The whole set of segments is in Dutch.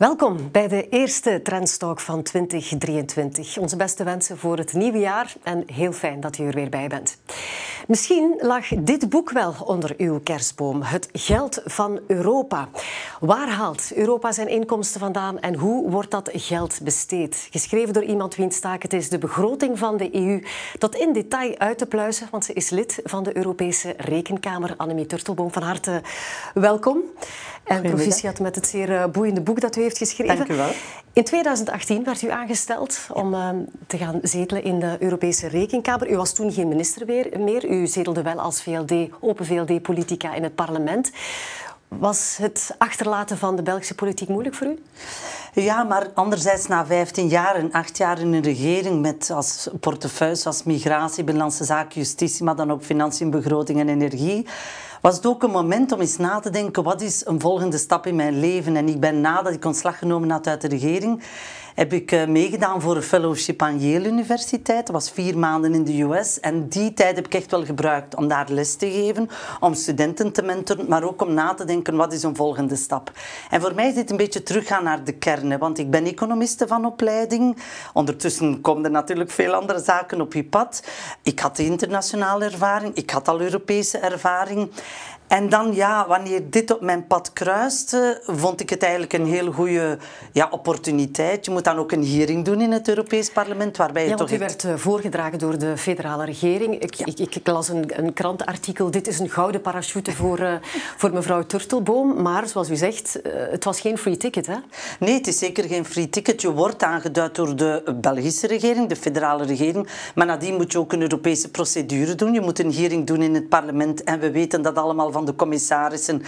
Welkom bij de eerste Trendstalk van 2023. Onze beste wensen voor het nieuwe jaar en heel fijn dat u er weer bij bent. Misschien lag dit boek wel onder uw kerstboom. Het geld van Europa. Waar haalt Europa zijn inkomsten vandaan en hoe wordt dat geld besteed? Geschreven door iemand wiens taak het is de begroting van de EU tot in detail uit te pluizen, want ze is lid van de Europese Rekenkamer. Annemie Turtelboom, van harte welkom. En proficiat met het zeer eh, boeiende boek dat u heeft geschreven. Dank u wel. In 2018 werd u aangesteld om uh, te gaan zetelen in de Europese Rekenkamer. U was toen geen minister meer. U zetelde wel als VLD, open VLD-politica in het parlement. Was het achterlaten van de Belgische politiek moeilijk voor u? Ja, maar anderzijds na 15 jaar en 8 jaar in een regering met als portefeuille als migratie, binnenlandse zaken, justitie, maar dan ook financiën, begroting en energie was het ook een moment om eens na te denken wat is een volgende stap in mijn leven. En ik ben nadat ik ontslag genomen had uit de regering, heb ik uh, meegedaan voor een fellowship aan Yale Universiteit. Dat was vier maanden in de US. En die tijd heb ik echt wel gebruikt om daar les te geven, om studenten te mentoren, maar ook om na te denken wat is een volgende stap. En voor mij is dit een beetje teruggaan naar de kern. Want ik ben economiste van opleiding. Ondertussen komen er natuurlijk veel andere zaken op je pad. Ik had de internationale ervaring, ik had al Europese ervaring. En dan, ja, wanneer dit op mijn pad kruiste, vond ik het eigenlijk een heel goede ja, opportuniteit. Je moet dan ook een hearing doen in het Europees Parlement, waarbij je ja, toch... u werd uh, voorgedragen door de federale regering. Ik, ik, ik, las een, een krantenartikel, dit is een gouden parachute voor, uh, voor mevrouw Turtelboom. Maar, zoals u zegt, uh, het was geen free ticket, hè? Nee, het is zeker geen free ticket. Je wordt aangeduid door de Belgische regering, de federale regering. Maar nadien moet je ook een Europese procedure doen. Je moet een hearing doen in het parlement. En we weten dat allemaal van van de commissarissen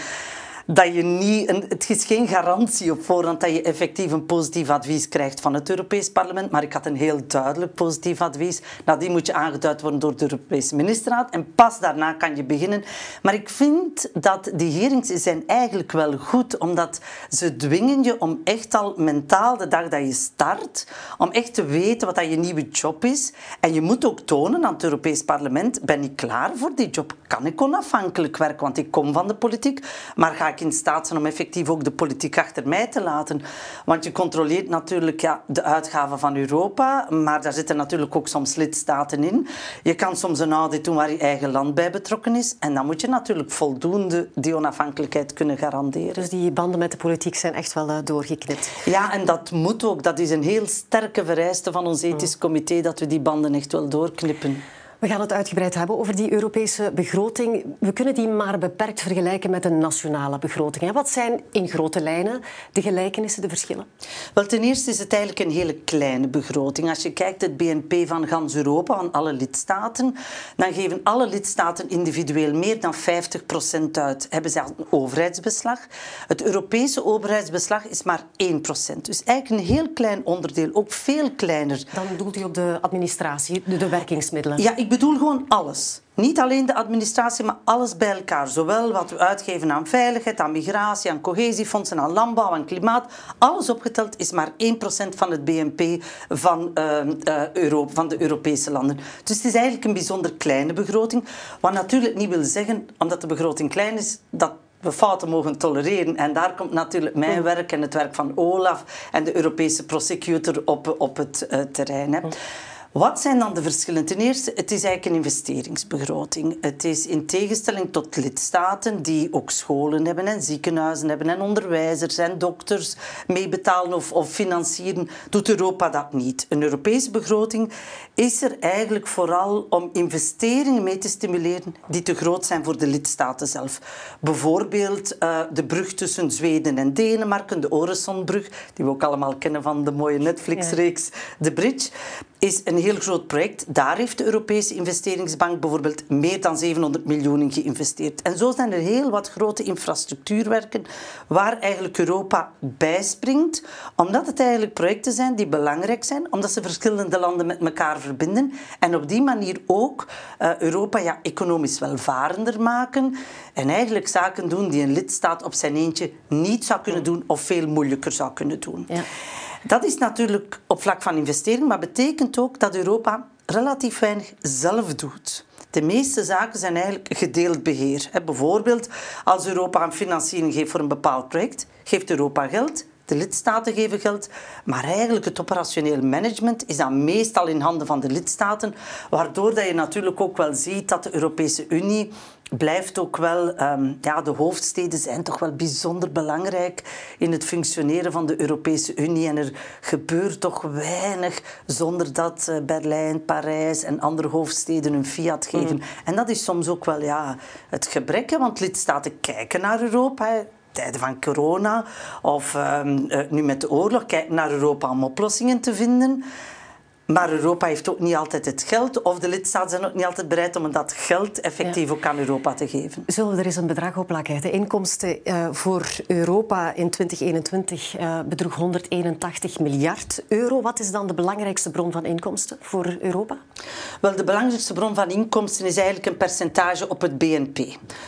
dat je niet, het is geen garantie op voorhand dat je effectief een positief advies krijgt van het Europees Parlement, maar ik had een heel duidelijk positief advies. die moet je aangeduid worden door de Europese ministerraad en pas daarna kan je beginnen. Maar ik vind dat die hearings zijn eigenlijk wel goed, omdat ze dwingen je om echt al mentaal de dag dat je start, om echt te weten wat dat je nieuwe job is. En je moet ook tonen aan het Europees Parlement, ben ik klaar voor die job? Kan ik onafhankelijk werken? Want ik kom van de politiek, maar ga ik in staat zijn om effectief ook de politiek achter mij te laten. Want je controleert natuurlijk ja, de uitgaven van Europa, maar daar zitten natuurlijk ook soms lidstaten in. Je kan soms een audit doen waar je eigen land bij betrokken is. En dan moet je natuurlijk voldoende die onafhankelijkheid kunnen garanderen. Dus die banden met de politiek zijn echt wel uh, doorgeknipt. Ja, en dat moet ook. Dat is een heel sterke vereiste van ons ethisch comité, dat we die banden echt wel doorknippen. We gaan het uitgebreid hebben over die Europese begroting. We kunnen die maar beperkt vergelijken met een nationale begroting. Wat zijn in grote lijnen de gelijkenissen, de verschillen? Wel, ten eerste is het eigenlijk een hele kleine begroting. Als je kijkt het BNP van gans Europa, van alle lidstaten, dan geven alle lidstaten individueel meer dan 50% uit. Hebben ze een overheidsbeslag. Het Europese overheidsbeslag is maar 1%. Dus eigenlijk een heel klein onderdeel, ook veel kleiner. Dan doelt u op de administratie, de, de werkingsmiddelen? Ja, ik bedoel gewoon alles. Niet alleen de administratie, maar alles bij elkaar. Zowel wat we uitgeven aan veiligheid, aan migratie, aan cohesiefondsen, aan landbouw, aan klimaat. Alles opgeteld is maar 1% van het BNP van, uh, uh, Europa, van de Europese landen. Dus het is eigenlijk een bijzonder kleine begroting. Wat natuurlijk niet wil zeggen, omdat de begroting klein is, dat we fouten mogen tolereren. En daar komt natuurlijk mijn werk en het werk van Olaf en de Europese prosecutor op, op het uh, terrein. Hè. Wat zijn dan de verschillen? Ten eerste, het is eigenlijk een investeringsbegroting. Het is in tegenstelling tot lidstaten die ook scholen hebben en ziekenhuizen hebben en onderwijzers en dokters meebetalen of, of financieren, doet Europa dat niet. Een Europese begroting is er eigenlijk vooral om investeringen mee te stimuleren die te groot zijn voor de lidstaten zelf. Bijvoorbeeld uh, de brug tussen Zweden en Denemarken, de Oresonbrug, die we ook allemaal kennen van de mooie Netflix-reeks The Bridge is een heel groot project. Daar heeft de Europese investeringsbank bijvoorbeeld meer dan 700 miljoen in geïnvesteerd. En zo zijn er heel wat grote infrastructuurwerken waar eigenlijk Europa bijspringt, omdat het eigenlijk projecten zijn die belangrijk zijn, omdat ze verschillende landen met elkaar verbinden en op die manier ook uh, Europa ja, economisch welvarender maken en eigenlijk zaken doen die een lidstaat op zijn eentje niet zou kunnen doen of veel moeilijker zou kunnen doen. Ja. Dat is natuurlijk op vlak van investering, maar betekent ook dat Europa relatief weinig zelf doet. De meeste zaken zijn eigenlijk gedeeld beheer. Bijvoorbeeld, als Europa een financiering geeft voor een bepaald project, geeft Europa geld, De lidstaten geven geld, maar eigenlijk het operationeel management is dan meestal in handen van de lidstaten, waardoor dat je natuurlijk ook wel ziet dat de Europese Unie blijft ook wel, um, ja, de hoofdsteden zijn toch wel bijzonder belangrijk in het functioneren van de Europese Unie. En er gebeurt toch weinig zonder dat uh, Berlijn, Parijs en andere hoofdsteden een fiat geven. Mm. En dat is soms ook wel ja, het gebrek, want lidstaten kijken naar Europa tijden van corona of um, nu met de oorlog, kijken naar Europa om oplossingen te vinden. Maar Europa heeft ook niet altijd het geld, of de lidstaten zijn ook niet altijd bereid om dat geld effectief ook aan Europa te geven. Zullen we er eens een bedrag op plakken? De inkomsten uh, voor Europa in 2021 uh, eh, bedroeg 181 miljard euro. Wat is dan de belangrijkste bron van inkomsten voor Europa? Wel, de belangrijkste bron van inkomsten is eigenlijk een percentage op het BNP.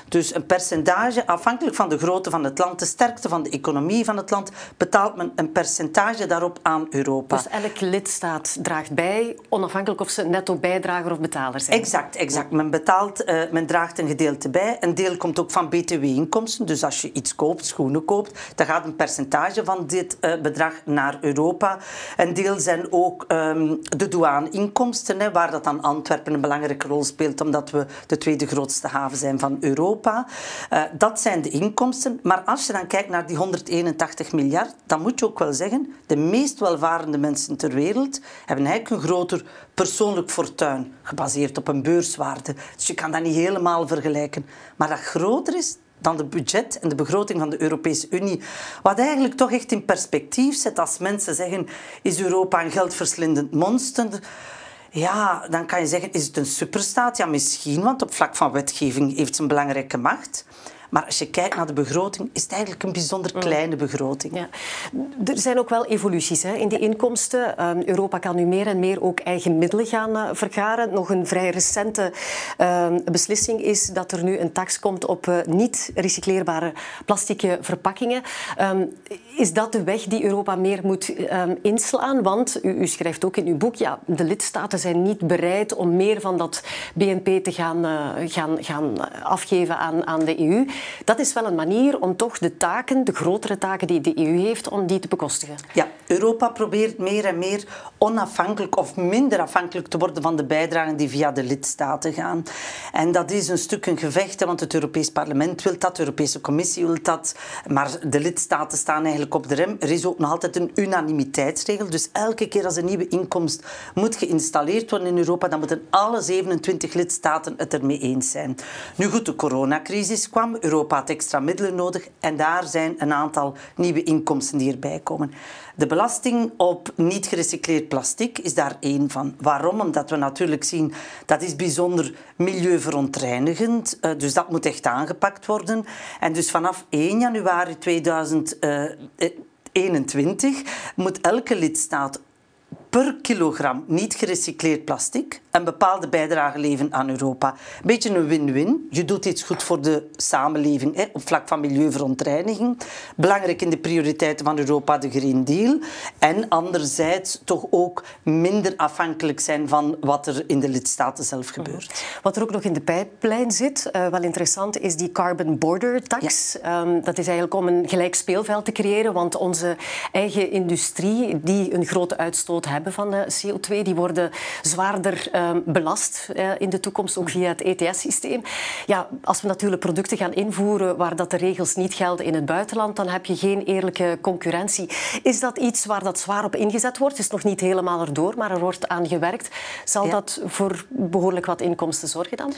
Dus een percentage, afhankelijk van de grootte van het land, de sterkte van de economie van het land, betaalt men een percentage daarop aan Europa. Dus elk lidstaat draagt bij, onafhankelijk of ze netto bijdrager of betaler zijn. Exact, exact. Men betaalt, uh, men draagt een gedeelte bij. Een deel komt ook van btw-inkomsten. Dus als je iets koopt, schoenen koopt, dan gaat een percentage van dit uh, bedrag naar Europa. Een deel zijn ook um, de douane-inkomsten, waar dat aan Antwerpen een belangrijke rol speelt, omdat we de tweede grootste haven zijn van Europa. Uh, dat zijn de inkomsten. Maar als je dan kijkt naar die 181 miljard, dan moet je ook wel zeggen, de meest welvarende mensen ter wereld hebben een groter persoonlijk fortuin, gebaseerd op een beurswaarde. Dus je kan dat niet helemaal vergelijken. Maar dat groter is dan de budget en de begroting van de Europese Unie. Wat eigenlijk toch echt in perspectief zet als mensen zeggen: is Europa een geldverslindend monster? Ja, dan kan je zeggen: is het een superstaat? Ja, misschien, want op vlak van wetgeving heeft ze een belangrijke macht. Maar als je kijkt naar de begroting, is het eigenlijk een bijzonder mm. kleine begroting. Ja. Er zijn ook wel evoluties hè, in die inkomsten. Um, Europa kan nu meer en meer ook eigen middelen gaan uh, vergaren. Nog een vrij recente uh, beslissing is dat er nu een tax komt op uh, niet recycleerbare plastic verpakkingen. Um, is dat de weg die Europa meer moet um, inslaan? Want u, u, schrijft ook in uw boek, ja, de lidstaten zijn niet bereid om meer van dat BNP te gaan, uh, gaan, gaan afgeven aan, aan de EU. Dat is wel een manier om toch de taken, de grotere taken die de EU heeft, om die te bekostigen. Ja, Europa probeert meer en meer onafhankelijk of minder afhankelijk te worden van de bijdragen die via de lidstaten gaan. En dat is een stuk een gevecht, want het Europees Parlement wil dat, de Europese Commissie wil dat, maar de lidstaten staan eigenlijk op de rem. Er is ook nog altijd een unanimiteitsregel, dus elke keer als een nieuwe inkomst moet geïnstalleerd worden in Europa, dan moeten alle 27 lidstaten het ermee eens zijn. Nu goed, de coronacrisis kwam, Europa had extra middelen nodig en daar zijn een aantal nieuwe inkomsten die erbij komen. De belasting op niet gerecycleerd plastic is daar één van. Waarom? Omdat we natuurlijk zien dat is bijzonder milieuverontreinigend, uh, dus dat moet echt aangepakt worden. En dus vanaf 1 januari 2021 moet elke lidstaat per kilogram niet gerecycleerd plastic een bepaalde bijdrage leveren aan Europa. Een beetje een win-win. Je doet iets goed voor de samenleving hè, op vlak van milieuverontreiniging. Belangrijk in de prioriteiten van Europa, de Green Deal. En anderzijds toch ook minder afhankelijk zijn van wat er in de lidstaten zelf gebeurt. Wat er ook nog in de pijplijn zit, uh, wel interessant, is die carbon border tax. Ja. Um, dat is eigenlijk om een gelijk speelveld te creëren, want onze eigen industrie, die een grote uitstoot hebben van de CO2, die worden zwaarder uh, Ehm, belast uh, in de toekomst, ook via het ETS-systeem. Ja, als we natuurlijk producten gaan invoeren waar dat de regels niet gelden in het buitenland, dan heb je geen eerlijke concurrentie. Is dat iets waar dat zwaar op ingezet wordt? Het is nog niet helemaal erdoor, maar er wordt aan gewerkt. Zal dat voor behoorlijk wat inkomsten zorgen dan?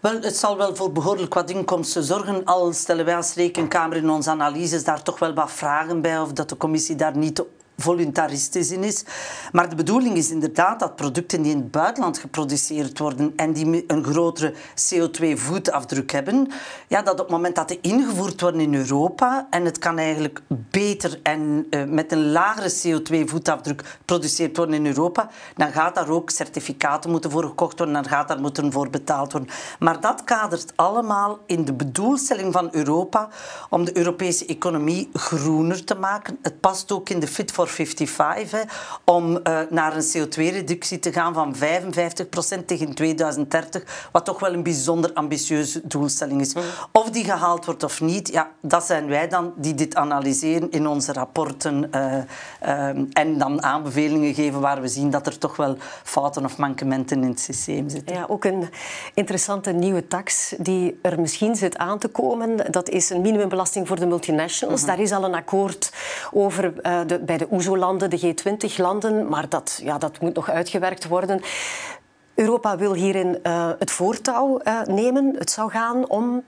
Wel, het zal wel voor behoorlijk wat inkomsten zorgen, al stellen wij als rekenkamer in onze analyses daar toch wel wat vragen bij of dat de commissie daar niet voluntaristisch in is. Maar de bedoeling is inderdaad dat producten die in het buitenland geproduceerd worden en die een grotere CO2-voetafdruk hebben, ja, dat op het moment dat die ingevoerd worden in Europa en het kan eigenlijk beter en uh, met een lagere CO2-voetafdruk geproduceerd worden in Europa, dan gaat daar ook certificaten moeten voor gekocht worden, dan gaat daar moeten voor betaald worden. Maar dat kadert allemaal in de bedoelstelling van Europa om de Europese economie groener te maken. Het past ook in de Fit for 55, hè, om uh, naar een CO2-reductie te gaan van 55% tegen 2030, wat toch wel een bijzonder ambitieuze doelstelling is. Mm. Of die gehaald wordt of niet, ja, dat zijn wij dan die dit analyseren in onze rapporten uh, uh, en dan aanbevelingen geven waar we zien dat er toch wel fouten of mankementen in het systeem zitten. Ja, ook een interessante nieuwe tax die er misschien zit aan te komen. Dat is een minimumbelasting voor de multinationals. Mhm. Daar is al een akkoord over uh, de, bij de OESO-landen, de G20-landen, maar dat, ja, dat moet nog uitgewerkt worden. Europa wil hierin uh, het voortouw uh, nemen. Het zou gaan om 15%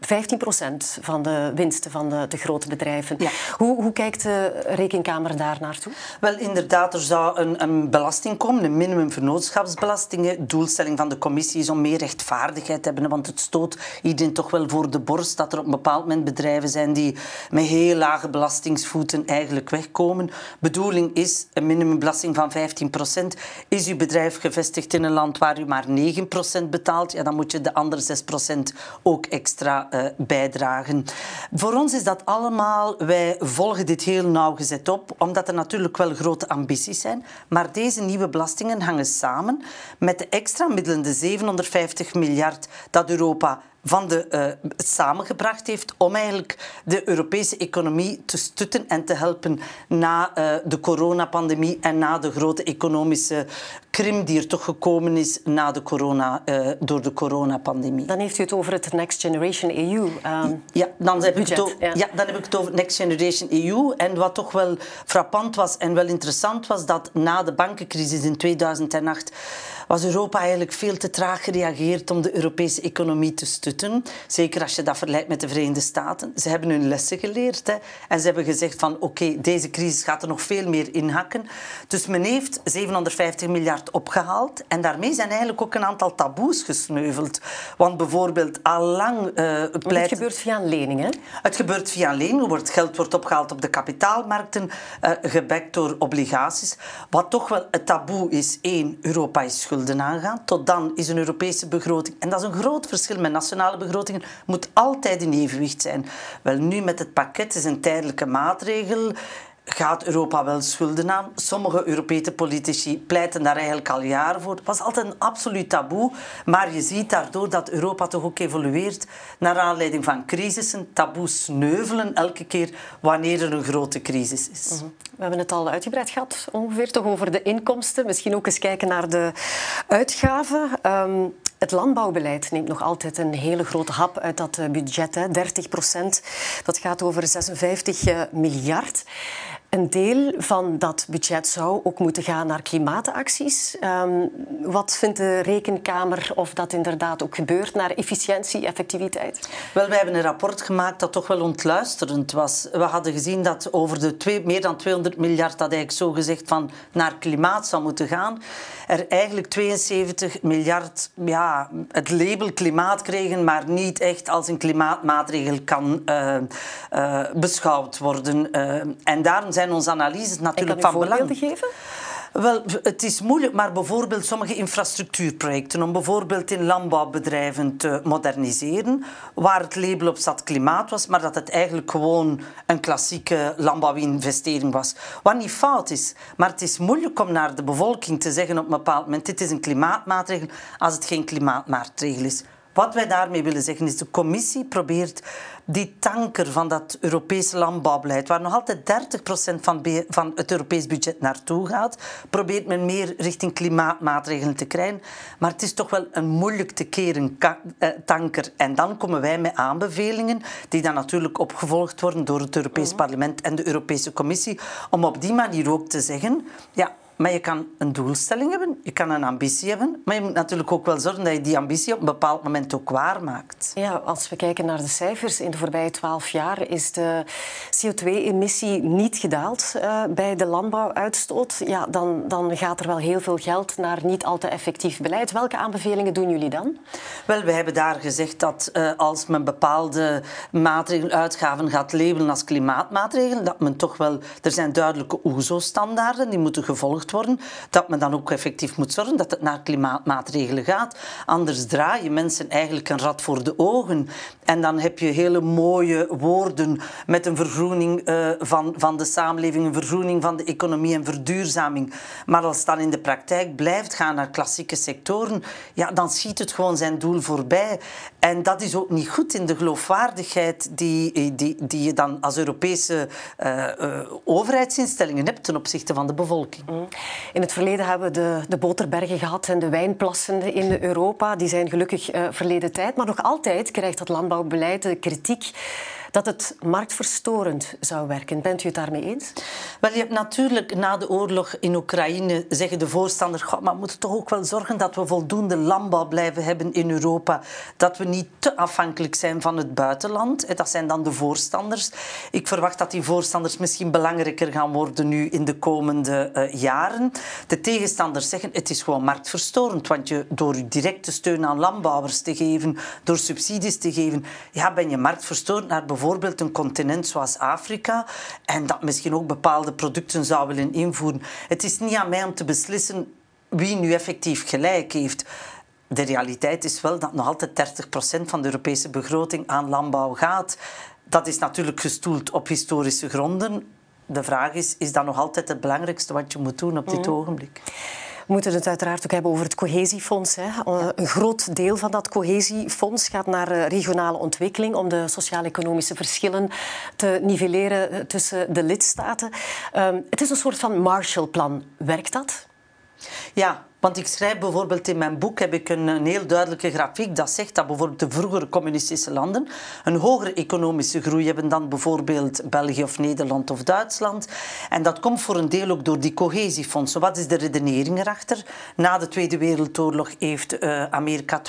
van de winsten van de, de grote bedrijven. Ja. Hoe, hoe, kijkt de Rekenkamer daar naartoe? Wel, inderdaad, er zou een, een belasting komen, een minimumvernootschapsbelasting. Doelstelling van de commissie is om meer rechtvaardigheid te hebben, want het stoot iedereen toch wel voor de borst dat er op een bepaald moment bedrijven zijn die met heel lage belastingsvoeten eigenlijk wegkomen. Bedoeling is een minimumbelasting van 15%. Is uw bedrijf gevestigd in een land waar u maar 9% betaalt, ja, dan moet je de andere 6% ook extra uh, bijdragen. Voor ons is dat allemaal, wij volgen dit heel nauwgezet op, omdat er natuurlijk wel grote ambities zijn. Maar deze nieuwe belastingen hangen samen met de extra middelen, de 750 miljard dat Europa van de, uh, samengebracht heeft om eigenlijk de Europese economie te stutten en te helpen na uh, de coronapandemie en na de grote economische krim die er toch gekomen is na de corona, uh, door de coronapandemie. Dan heeft u het over het Next Generation EU. Um, ehm, ja, dan heb, budget, ik het ja. dan heb ik het over Next Generation EU. En wat toch wel frappant was en wel interessant was, dat na de bankencrisis in 2008 was Europa eigenlijk veel te traag gereageerd om de Europese economie te stutten. Zeker als je dat vergelijkt met de Verenigde Staten. Ze hebben hun lessen geleerd hè, en ze hebben gezegd van oké, deze crisis gaat er nog veel meer inhakken. Dus men heeft 750 miljard opgehaald en daarmee zijn eigenlijk ook een aantal taboes gesneuveld. Want bijvoorbeeld allang uh, pleit... Het gebeurt via een lening, hè? Het gebeurt via een lening. Wordt, geld wordt opgehaald op de kapitaalmarkten, uh, gebackt door obligaties. Wat toch wel het taboe is, één, Europa is schulden aangaan. Tot dan is een Europese begroting, en dat is een groot verschil met nationale begrotingen, moet altijd in evenwicht zijn. Wel, nu met het pakket is een tijdelijke maatregel gaat Europa wel schulden aan. Sommige Europese politici pleiten daar eigenlijk al jaren voor. Het was altijd een absoluut taboe, maar je ziet daardoor dat Europa toch ook evolueert naar aanleiding van crisissen. Taboes sneuvelen elke keer wanneer er een grote crisis is. Mhm. We hebben het al uitgebreid gehad, ongeveer toch over de inkomsten. Misschien ook eens kijken naar de uitgaven. Um, het landbouwbeleid neemt nog altijd een hele grote hap uit dat eh, budget. Hè. 30 procent. Dat gaat over 56 eh, miljard. Een deel van dat budget zou ook moeten gaan naar klimaatacties. Um, wat vindt de Rekenkamer of dat inderdaad ook gebeurt naar efficiëntie, effectiviteit? Wel, wij hebben een rapport gemaakt dat toch wel ontluisterend was. We hadden gezien dat over de twee, meer dan 200 miljard dat eigenlijk zo gezegd van naar klimaat zou moeten gaan, er eigenlijk 72 miljard ja, het label klimaat kregen, maar niet echt als een klimaatmaatregel kan uh, uh, beschouwd worden. Uh, en daarom zijn onze analyses natuurlijk van belang. Kan geven? Wel, het is moeilijk, maar bijvoorbeeld sommige infrastructuurprojecten om bijvoorbeeld in landbouwbedrijven te moderniseren, waar het label op zat klimaat was, maar dat het eigenlijk gewoon een klassieke landbouwinvestering was. Wat niet fout is, maar het is moeilijk om naar de bevolking te zeggen op een bepaald moment dit is een klimaatmaatregel als het geen klimaatmaatregel is. Wat wij daarmee willen zeggen is, de commissie probeert die tanker van dat Europese landbouwbeleid, waar nog altijd 30% van, van het Europees budget naartoe gaat, probeert men meer richting klimaatmaatregelen te krijgen. Maar het is toch wel een moeilijk te keren eh, tanker. En dan komen wij met aanbevelingen, die dan natuurlijk opgevolgd worden door het Europees mhm. Parlement en de Europese Commissie, om op die manier ook te zeggen, ja, maar je kan een doelstelling hebben, je kan een ambitie hebben, maar je moet natuurlijk ook wel zorgen dat je die ambitie op een bepaald moment ook waarmaakt. Ja, als we kijken naar de cijfers, in de voorbije twaalf jaar is de CO2-emissie niet gedaald uh, bij de landbouwuitstoot. Ja, dan, dan gaat er wel heel veel geld naar niet al te effectief beleid. Welke aanbevelingen doen jullie dan? Wel, we hebben daar gezegd dat uh, als men bepaalde maatregelen, uitgaven gaat labelen als klimaatmaatregelen, dat men toch wel, er zijn duidelijke OESO-standaarden, die moeten gevolgd worden, dat men dan ook effectief moet zorgen dat het naar klimaatmaatregelen gaat. Anders draai je mensen eigenlijk een rat voor de ogen. En dan heb je hele mooie woorden met een vergroening uh, van, van de samenleving, een vergroening van de economie en verduurzaming. Maar als het dan in de praktijk blijft gaan naar klassieke sectoren, ja, dan schiet het gewoon zijn doel voorbij. En dat is ook niet goed in de geloofwaardigheid die, die, die je dan als Europese uh, uh, overheidsinstellingen hebt ten opzichte van de bevolking. Mm. In het verleden hebben we de, de boterbergen gehad en de wijnplassen in Europa. Die zijn gelukkig verleden tijd. Maar nog altijd krijgt dat landbouwbeleid de kritiek dat het marktverstorend zou werken. Bent u het daarmee eens? Wel, je hebt natuurlijk na de oorlog in Oekraïne zeggen de voorstanders, maar we moeten toch ook wel zorgen dat we voldoende landbouw blijven hebben in Europa. Dat we niet te afhankelijk zijn van het buitenland. Dat zijn dan de voorstanders. Ik verwacht dat die voorstanders misschien belangrijker gaan worden nu in de komende uh, jaren. De tegenstanders zeggen het is gewoon marktverstorend, want je, door directe steun aan landbouwers te geven, door subsidies te geven, ja, ben je marktverstorend naar bijvoorbeeld bijvoorbeeld een continent zoals Afrika en dat misschien ook bepaalde producten zou willen invoeren. Het is niet aan mij om te beslissen wie nu effectief gelijk heeft. De realiteit is wel dat nog altijd 30% van de Europese begroting aan landbouw gaat. Dat is natuurlijk gestoeld op historische gronden. De vraag is, is dat nog altijd het belangrijkste wat je moet doen op dit mhm. ogenblik? We moeten het uiteraard ook hebben over het cohesiefonds. Hè. Een groot deel van dat cohesiefonds gaat naar eh, regionale ontwikkeling om de sociaal-economische verschillen te nivelleren eh, tussen de lidstaten. Ehm, het is een soort van Marshallplan. Werkt dat? Ja, want ik schrijf bijvoorbeeld in mijn boek heb ik een, heel duidelijke grafiek dat zegt dat bijvoorbeeld de vroegere communistische landen een hogere economische groei hebben dan bijvoorbeeld België of Nederland of Duitsland. En dat komt voor een deel ook door die cohesiefondsen. Wat is de redenering erachter? Na de Tweede Wereldoorlog heeft uh, Amerika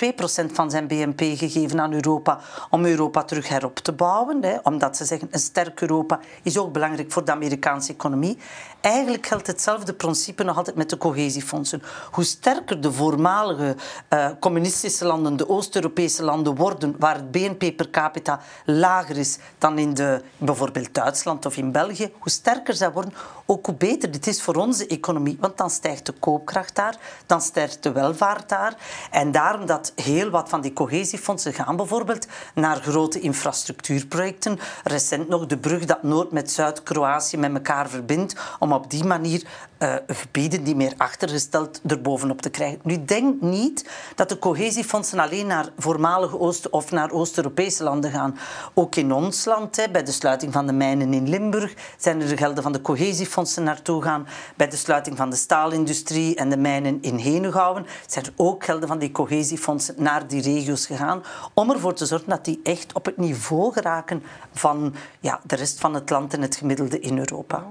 2% van zijn BNP gegeven aan Europa om Europa terug herop te bouwen. Hè, omdat ze zeggen een sterk Europa is ook belangrijk voor de Amerikaanse economie. Eigenlijk geldt hetzelfde principe nog altijd met de cohesiefondsen. Hoe sterker de voormalige uh, communistische landen, de Oost-Europese landen worden, waar het BNP per capita lager is dan in de, bijvoorbeeld Duitsland of in België, hoe sterker zij worden, ook hoe beter dit is voor onze economie. Want dan stijgt de koopkracht daar, dan stijgt de welvaart daar. En daarom dat heel wat van die cohesiefondsen gaan bijvoorbeeld naar grote infrastructuurprojecten. Recent nog de brug dat Noord met Zuid-Kroatië met elkaar verbindt, om op die manier uh, gebieden die meer achtergesteld erbovenop te krijgen. Nu, denk niet dat de cohesiefondsen alleen naar voormalige Oost- of naar Oost-Europese landen gaan. Ook in ons land, hè, bij de sluiting van de mijnen in Limburg, zijn er de gelden van de cohesiefondsen naartoe gaan. Bij de sluiting van de staalindustrie en de mijnen in Henegouwen zijn er ook gelden van die cohesiefondsen naar die regio's gegaan, om ervoor te zorgen dat die echt op het niveau geraken van ja, de rest van het land en het gemiddelde in Europa.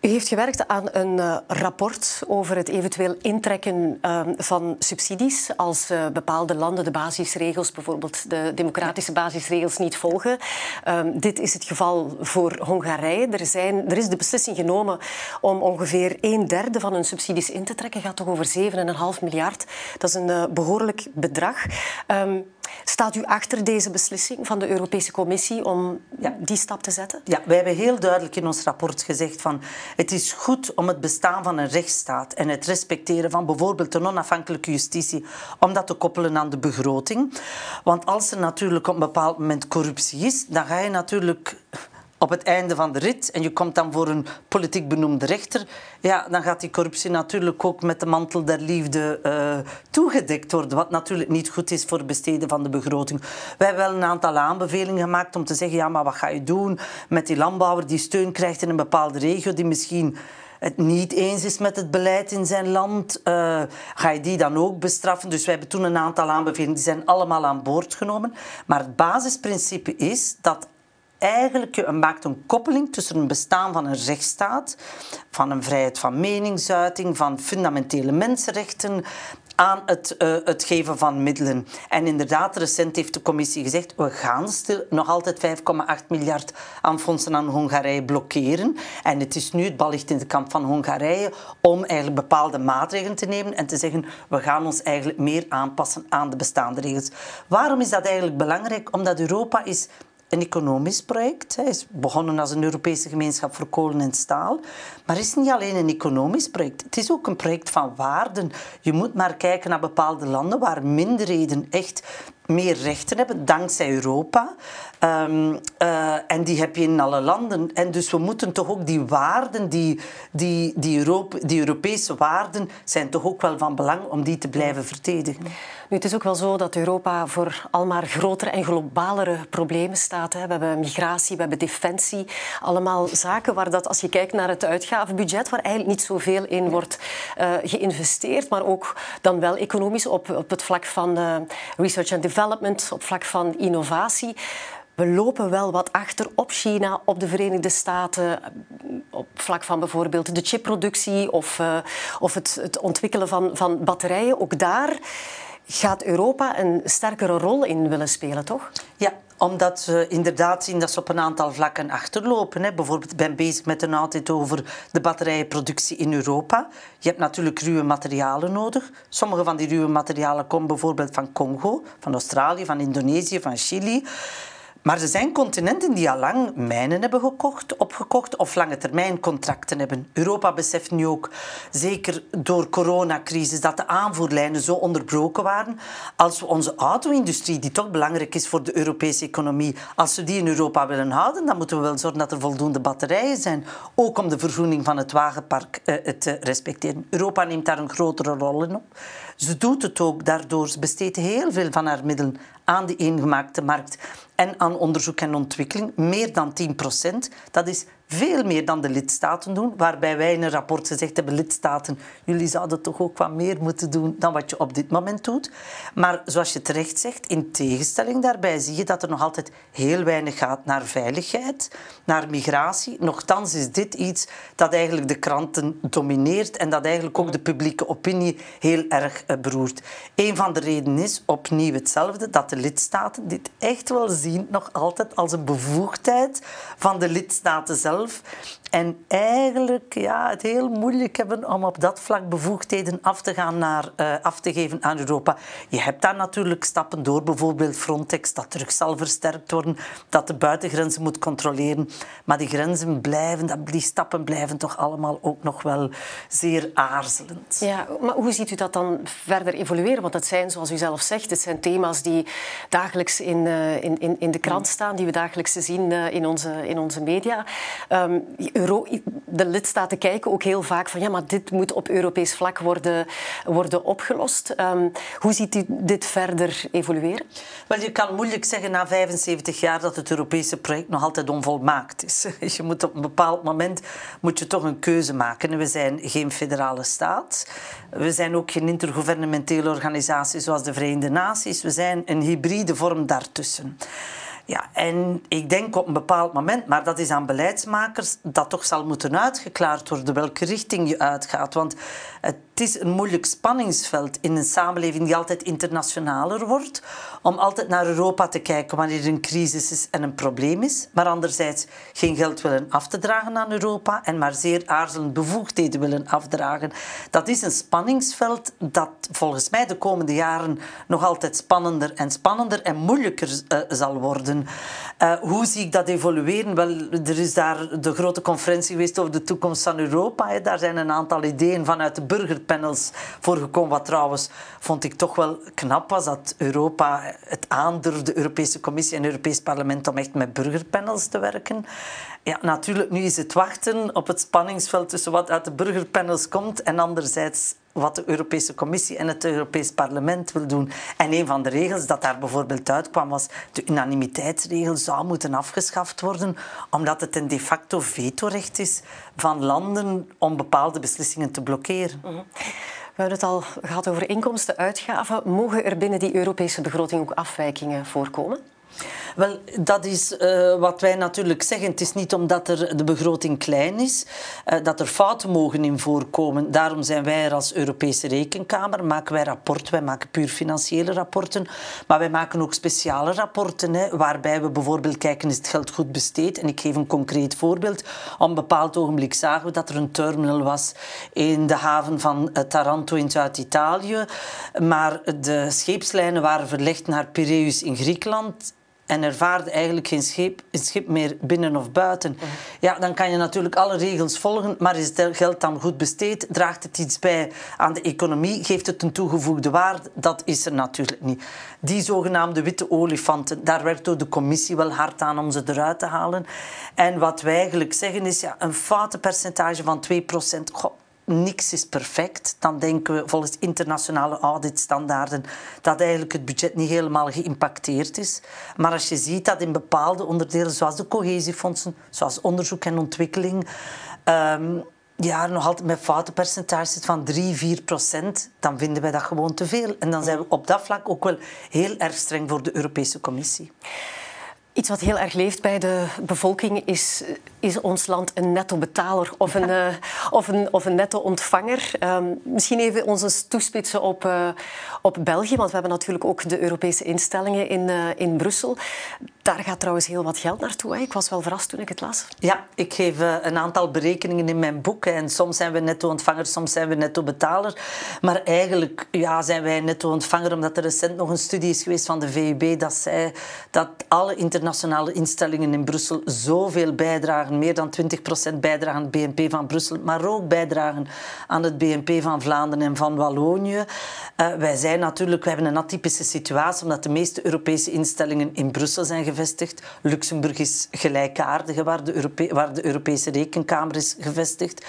U heeft gewerkt aan een uh, rapport over het eventueel intrekken uh, van subsidies als uh, bepaalde landen de basisregels, bijvoorbeeld de democratische basisregels, niet volgen. Ehm, dit is het geval voor Hongarije. Er, zijn, er is de beslissing genomen om ongeveer een derde van hun subsidies in te trekken. Het gaat toch over 7,5 miljard. Dat is een eh, behoorlijk bedrag. Um, Staat u achter deze beslissing van de Europese Commissie om ja. die stap te zetten? Ja, wij hebben heel duidelijk in ons rapport gezegd van het is goed om het bestaan van een rechtsstaat en het respecteren van bijvoorbeeld een onafhankelijke justitie, om dat te koppelen aan de begroting. Want als er natuurlijk op een bepaald moment corruptie is, dan ga je natuurlijk op het einde van de rit en je komt dan voor een politiek benoemde rechter, ja, dan gaat die corruptie natuurlijk ook met de mantel der liefde uh, toegedekt worden, wat natuurlijk niet goed is voor het besteden van de begroting. Wij hebben wel een aantal aanbevelingen gemaakt om te zeggen, ja, maar wat ga je doen met die landbouwer die steun krijgt in een bepaalde regio, die misschien het niet eens is met het beleid in zijn land, uh, ga je die dan ook bestraffen? Dus wij hebben toen een aantal aanbevelingen, die zijn allemaal aan boord genomen. Maar het basisprincipe is dat eigenlijk maakt een koppeling tussen een bestaan van een rechtsstaat, van een vrijheid van meningsuiting, van fundamentele mensenrechten, aan het, uh, het geven van middelen. En inderdaad, recent heeft de commissie gezegd, we gaan nog altijd 5,8 miljard aan fondsen aan Hongarije blokkeren. En het is nu het bal ligt in de kamp van Hongarije om eigenlijk bepaalde maatregelen te nemen en te zeggen, we gaan ons eigenlijk meer aanpassen aan de bestaande regels. Waarom is dat eigenlijk belangrijk? Omdat Europa is een economisch project. Hij is begonnen als een Europese gemeenschap voor kolen en staal. Maar het is niet alleen een economisch project. Het is ook een project van waarden. Je moet maar kijken naar bepaalde landen waar minderheden echt meer rechten hebben, dankzij Europa. Ehm, eh, en die heb je in alle landen. En dus we moeten toch ook die waarden, die, die, die, Europe, die Europese waarden, zijn toch ook wel van belang om die te blijven verdedigen. Nu, het is ook wel zo dat Europa voor al maar grotere en globalere problemen staat. Hè. We hebben migratie, we hebben defensie. Allemaal zaken waar dat, als je kijkt naar het uitgavenbudget, waar eigenlijk niet zoveel in wordt uh, geïnvesteerd, maar ook dan wel economisch op, op het vlak van uh, research and development, op vlak van innovatie. We lopen wel wat achter op China, op de Verenigde Staten, op vlak van bijvoorbeeld de chipproductie of, uh, of het, het ontwikkelen van, van batterijen. Ook daar gaat Europa een sterkere rol in willen spelen, toch? Ja, omdat ze inderdaad zien dat ze op een aantal vlakken achterlopen. Bijvoorbeeld, ik ben bezig met een audit over de batterijenproductie in Europa. Je hebt natuurlijk ruwe materialen nodig. Sommige van die ruwe materialen komen bijvoorbeeld van Congo, van Australië, van Indonesië, van Chili. Maar er zijn continenten die al lang mijnen hebben gekocht, opgekocht of lange termijn contracten hebben. Europa beseft nu ook, zeker door de coronacrisis, dat de aanvoerlijnen zo onderbroken waren. Als we onze auto-industrie, die toch belangrijk is voor de Europese economie, als we die in Europa willen houden, dan moeten we wel zorgen dat er voldoende batterijen zijn. Ook om de vergroening van het wagenpark eh, te respecteren. Europa neemt daar een grotere rol in op. Ze doet het ook daardoor. Besteedt heel veel van haar middelen aan de eengemaakte markt en aan onderzoek en ontwikkeling. Meer dan 10 procent. Dat is veel meer dan de lidstaten doen. Waarbij wij in een rapport gezegd hebben, lidstaten, jullie zouden toch ook wat meer moeten doen dan wat je op dit moment doet. Maar zoals je terecht zegt, in tegenstelling daarbij zie je dat er nog altijd heel weinig gaat naar veiligheid, naar migratie. Nochtans is dit iets dat eigenlijk de kranten domineert en dat eigenlijk ook de publieke opinie heel erg eh, beroert. Een van de redenen is opnieuw hetzelfde, dat de lidstaten dit echt wel zien nog altijd als een bevoegdheid van de lidstaten zelf en eigenlijk ja, het heel moeilijk hebben om op dat vlak bevoegdheden af te, gaan naar, uh, af te geven aan Europa. Je hebt daar natuurlijk stappen door, bijvoorbeeld Frontex, dat terug zal versterkt worden, dat de buitengrenzen moet controleren. Maar die grenzen blijven, die stappen blijven toch allemaal ook nog wel zeer aarzelend. Ja, maar hoe ziet u dat dan verder evolueren? Want het zijn, zoals u zelf zegt, het zijn thema's die dagelijks in, uh, in, in, in de krant staan, die we dagelijks zien uh, in, onze, in onze media. Um, de lidstaten kijken ook heel vaak van ja, maar dit moet op Europees vlak worden, worden opgelost. Um, hoe ziet u dit verder evolueren? Wel, je kan moeilijk zeggen na 75 jaar dat het Europese project nog altijd onvolmaakt is. Je moet op een bepaald moment moet je toch een keuze maken. We zijn geen federale staat. We zijn ook geen intergouvernementele organisatie zoals de Verenigde Naties. We zijn een hybride vorm daartussen. Ja, en ik denk op een bepaald moment, maar dat is aan beleidsmakers, dat toch zal moeten uitgeklaard worden welke richting je uitgaat. Want het is een moeilijk spanningsveld in een samenleving die altijd internationaler wordt, om altijd naar Europa te kijken wanneer er een crisis is en een probleem is, maar anderzijds geen geld willen af te dragen aan Europa en maar zeer aarzelend bevoegdheden willen afdragen. Dat is een spanningsveld dat volgens mij de komende jaren nog altijd spannender en spannender en moeilijker uh, zal worden. Uh, hoe zie ik dat evolueren? Wel, er is daar de grote conferentie geweest over de toekomst van Europa. Hè. Daar zijn een aantal ideeën vanuit de burgerpanels voor gekomen. Wat trouwens vond ik toch wel knap was dat Europa het aandurfde, de Europese Commissie en het Europees Parlement, om echt met burgerpanels te werken. Ja, natuurlijk, nu is het wachten op het spanningsveld tussen wat uit de burgerpanels komt en anderzijds wat de Europese Commissie en het Europees Parlement wil doen. En een van de regels dat daar bijvoorbeeld uitkwam was de unanimiteitsregel zou moeten afgeschaft worden, omdat het een de facto vetorecht is van landen om bepaalde beslissingen te blokkeren. Mhm. We hebben het al gehad over inkomsten, uitgaven. Mogen er binnen die Europese begroting ook afwijkingen voorkomen? Wel, dat is uh, wat wij natuurlijk zeggen. Het is niet omdat er de begroting klein is, uh, dat er fouten mogen in voorkomen. Daarom zijn wij er als Europese Rekenkamer. Maken wij rapporten, wij maken puur financiële rapporten. Maar wij maken ook speciale rapporten, hè, waarbij we bijvoorbeeld kijken, is het geld goed besteed? En ik geef een concreet voorbeeld. Op een bepaald ogenblik zagen we dat er een terminal was in de haven van uh, Taranto in Zuid-Italië. Maar de scheepslijnen waren verlegd naar Piraeus in Griekenland en er vaarde eigenlijk geen schip, schip meer binnen of buiten. Ja, dan kan je natuurlijk alle regels volgen, maar is het geld dan goed besteed? Draagt het iets bij aan de economie? Geeft het een toegevoegde waarde? Dat is er natuurlijk niet. Die zogenaamde witte olifanten, daar werkt door de commissie wel hard aan om ze eruit te halen. En wat wij eigenlijk zeggen is, ja, een foutenpercentage van 2%, goh, niks is perfect, dan denken we volgens internationale auditstandaarden dat eigenlijk het budget niet helemaal geïmpacteerd is. Maar als je ziet dat in bepaalde onderdelen, zoals de cohesiefondsen, zoals onderzoek en ontwikkeling, um, ja, nog altijd met foutenpercentages van 3, 4 procent, dan vinden wij dat gewoon te veel. En dan zijn we op dat vlak ook wel heel erg streng voor de Europese Commissie. Iets wat heel erg leeft bij de bevolking is, is ons land een netto-betaler of een, uh, of een, of een netto-ontvanger. Um, misschien even ons toespitsen op, uh, op België, want we hebben natuurlijk ook de Europese instellingen in, uh, in Brussel. Daar gaat trouwens heel wat geld naartoe. Hè? Ik was wel verrast toen ik het las. Ja, ik geef een aantal berekeningen in mijn boek. En soms zijn we netto-ontvanger, soms zijn we netto-betaler. Maar eigenlijk ja, zijn wij netto-ontvanger omdat er recent nog een studie is geweest van de VUB dat zei dat alle internationale internationale instellingen in Brussel zoveel bijdragen, meer dan 20% bijdragen aan het BNP van Brussel, maar ook bijdragen aan het BNP van Vlaanderen en van Wallonië. Uh, wij zijn natuurlijk, we hebben een atypische situatie, omdat de meeste Europese instellingen in Brussel zijn gevestigd. Luxemburg is gelijkaardig, waar de, waar de Europese Rekenkamer is gevestigd.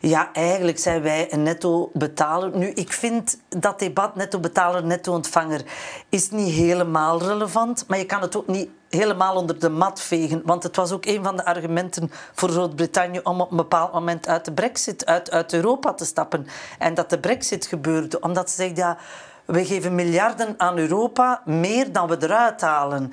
Ja, eigenlijk zijn wij een netto-betaler. Nu, ik vind dat debat netto-betaler, netto-ontvanger is niet helemaal relevant, maar je kan het ook niet helemaal onder de mat vegen. Want het was ook een van de argumenten voor Groot-Brittannië om op een bepaald moment uit de brexit, uit, uit Europa te stappen. En dat de brexit gebeurde, omdat ze zeggen, ja, we geven miljarden aan Europa, meer dan we eruit halen.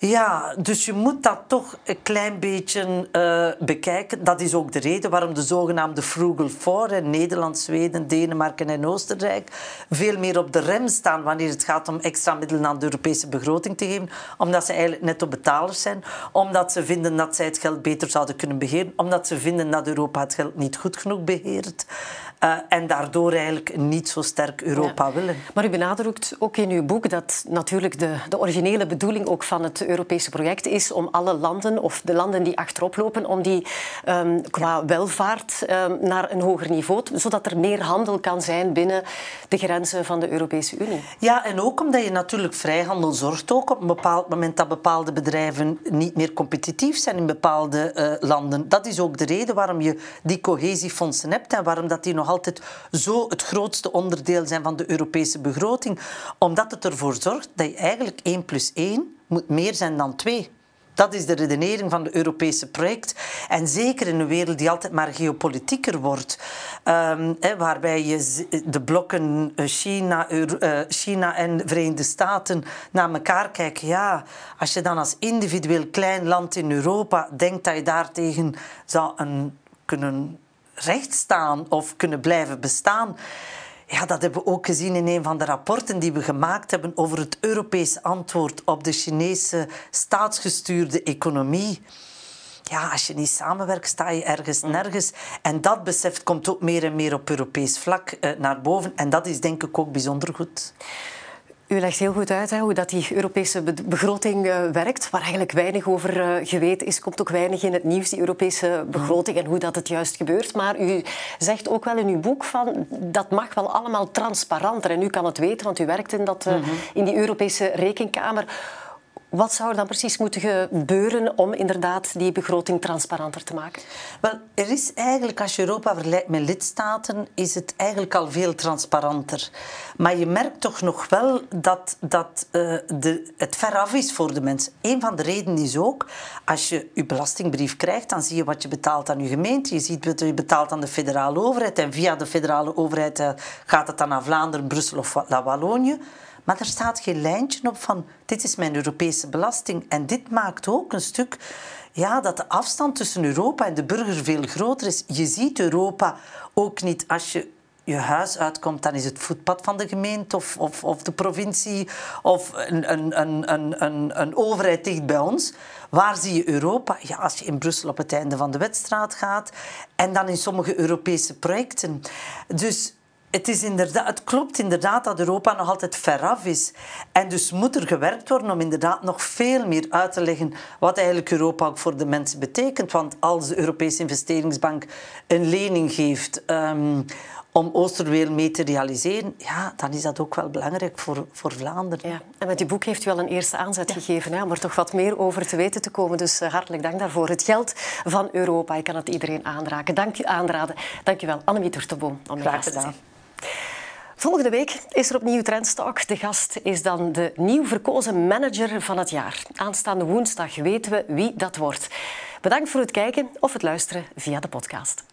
Ja, dus je moet dat toch een klein beetje uh, bekijken. Dat is ook de reden waarom de zogenaamde Frugal Four, Nederland, Zweden, Denemarken en Oostenrijk, veel meer op de rem staan wanneer het gaat om extra middelen aan de Europese begroting te geven. Omdat ze eigenlijk netto betalers zijn. Omdat ze vinden dat zij het geld beter zouden kunnen beheren. Omdat ze vinden dat Europa het geld niet goed genoeg beheert. Uh, en daardoor eigenlijk niet zo sterk Europa willen. Maar u benadrukt ook in uw boek dat natuurlijk de, de originele bedoeling ook van het Europese project is om alle landen, of de landen die achterop lopen, om die um, qua welvaart um, naar een hoger niveau, zodat er meer handel kan zijn binnen de grenzen van de Europese Unie. Ja, en ook omdat je natuurlijk vrijhandel zorgt ook op een bepaald moment dat bepaalde bedrijven niet meer competitief zijn in bepaalde uh, landen. Dat is ook de reden waarom je die cohesiefondsen hebt en waarom dat die nog altijd zo het grootste onderdeel zijn van de Europese begroting. Omdat het ervoor zorgt dat je eigenlijk 1 plus 1 moet meer zijn dan 2. Dat is de redenering van het Europese project. En zeker in een wereld die altijd maar geopolitieker wordt, um, waarbij je de blokken eh, China, uh, China en Verenigde Staten naar elkaar kijken. Ja, als je dan als individueel klein land in Europa denkt dat je daartegen zou een, kunnen recht staan of kunnen blijven bestaan. Ja, dat hebben we ook gezien in een van de rapporten die we gemaakt hebben over het Europese antwoord op de Chinese staatsgestuurde economie. Ja, als je niet samenwerkt, sta je ergens nergens. En dat besef komt ook meer en meer op Europees vlak eh, naar boven. En dat is denk ik ook bijzonder goed. U legt heel goed uit hè, hoe dat die Europese begroting uh, werkt, waar eigenlijk weinig over uh, geweten is. komt ook weinig in het nieuws, die Europese begroting en hoe dat het juist gebeurt. Maar u zegt ook wel in uw boek van dat mag wel allemaal transparanter. En u kan het weten, want u werkt in, dat, uh, in die Europese rekenkamer. Wat zou er dan precies moeten gebeuren om inderdaad die begroting transparanter te maken? Wel, er is eigenlijk, als je Europa vergelijkt met lidstaten, is het eigenlijk al veel transparanter. Maar je merkt toch nog wel dat, dat uh, de, het veraf is voor de mensen. Een van de redenen is ook, als je je belastingbrief krijgt, dan zie je wat je betaalt aan je gemeente. Je ziet wat je betaalt aan de federale overheid. En via de federale overheid uh, gaat het dan naar Vlaanderen, Brussel of Wallonië. Maar er staat geen lijntje op van dit is mijn Europese belasting. En dit maakt ook een stuk ja, dat de afstand tussen Europa en de burger veel groter is. Je ziet Europa ook niet als je je huis uitkomt, dan is het voetpad van de gemeente of, of, of de provincie of een, een, een, een, een overheid dicht bij ons. Waar zie je Europa? Ja, als je in Brussel op het einde van de wedstraat gaat en dan in sommige Europese projecten. Dus het, is inderdaad, het klopt inderdaad dat Europa nog altijd veraf is. En dus moet er gewerkt worden om inderdaad nog veel meer uit te leggen wat eigenlijk Europa ook voor de mensen betekent. Want als de Europese Investeringsbank een lening geeft um, om Oosterweel mee te realiseren, ja, dan is dat ook wel belangrijk voor, voor Vlaanderen. Ja. En met je boek heeft u al een eerste aanzet gegeven hè, om er toch wat meer over te weten te komen. Dus uh, hartelijk dank daarvoor. Het geld van Europa, ik kan het iedereen aanraken. Dank u, aanraden. Dank u wel, Annemie Turteboom, om mijn gast te zijn. Volgende week is er opnieuw Trendstalk. De gast is dan de nieuw verkozen manager van het jaar. Aanstaande woensdag weten we wie dat wordt. Bedankt voor het kijken of het luisteren via de podcast.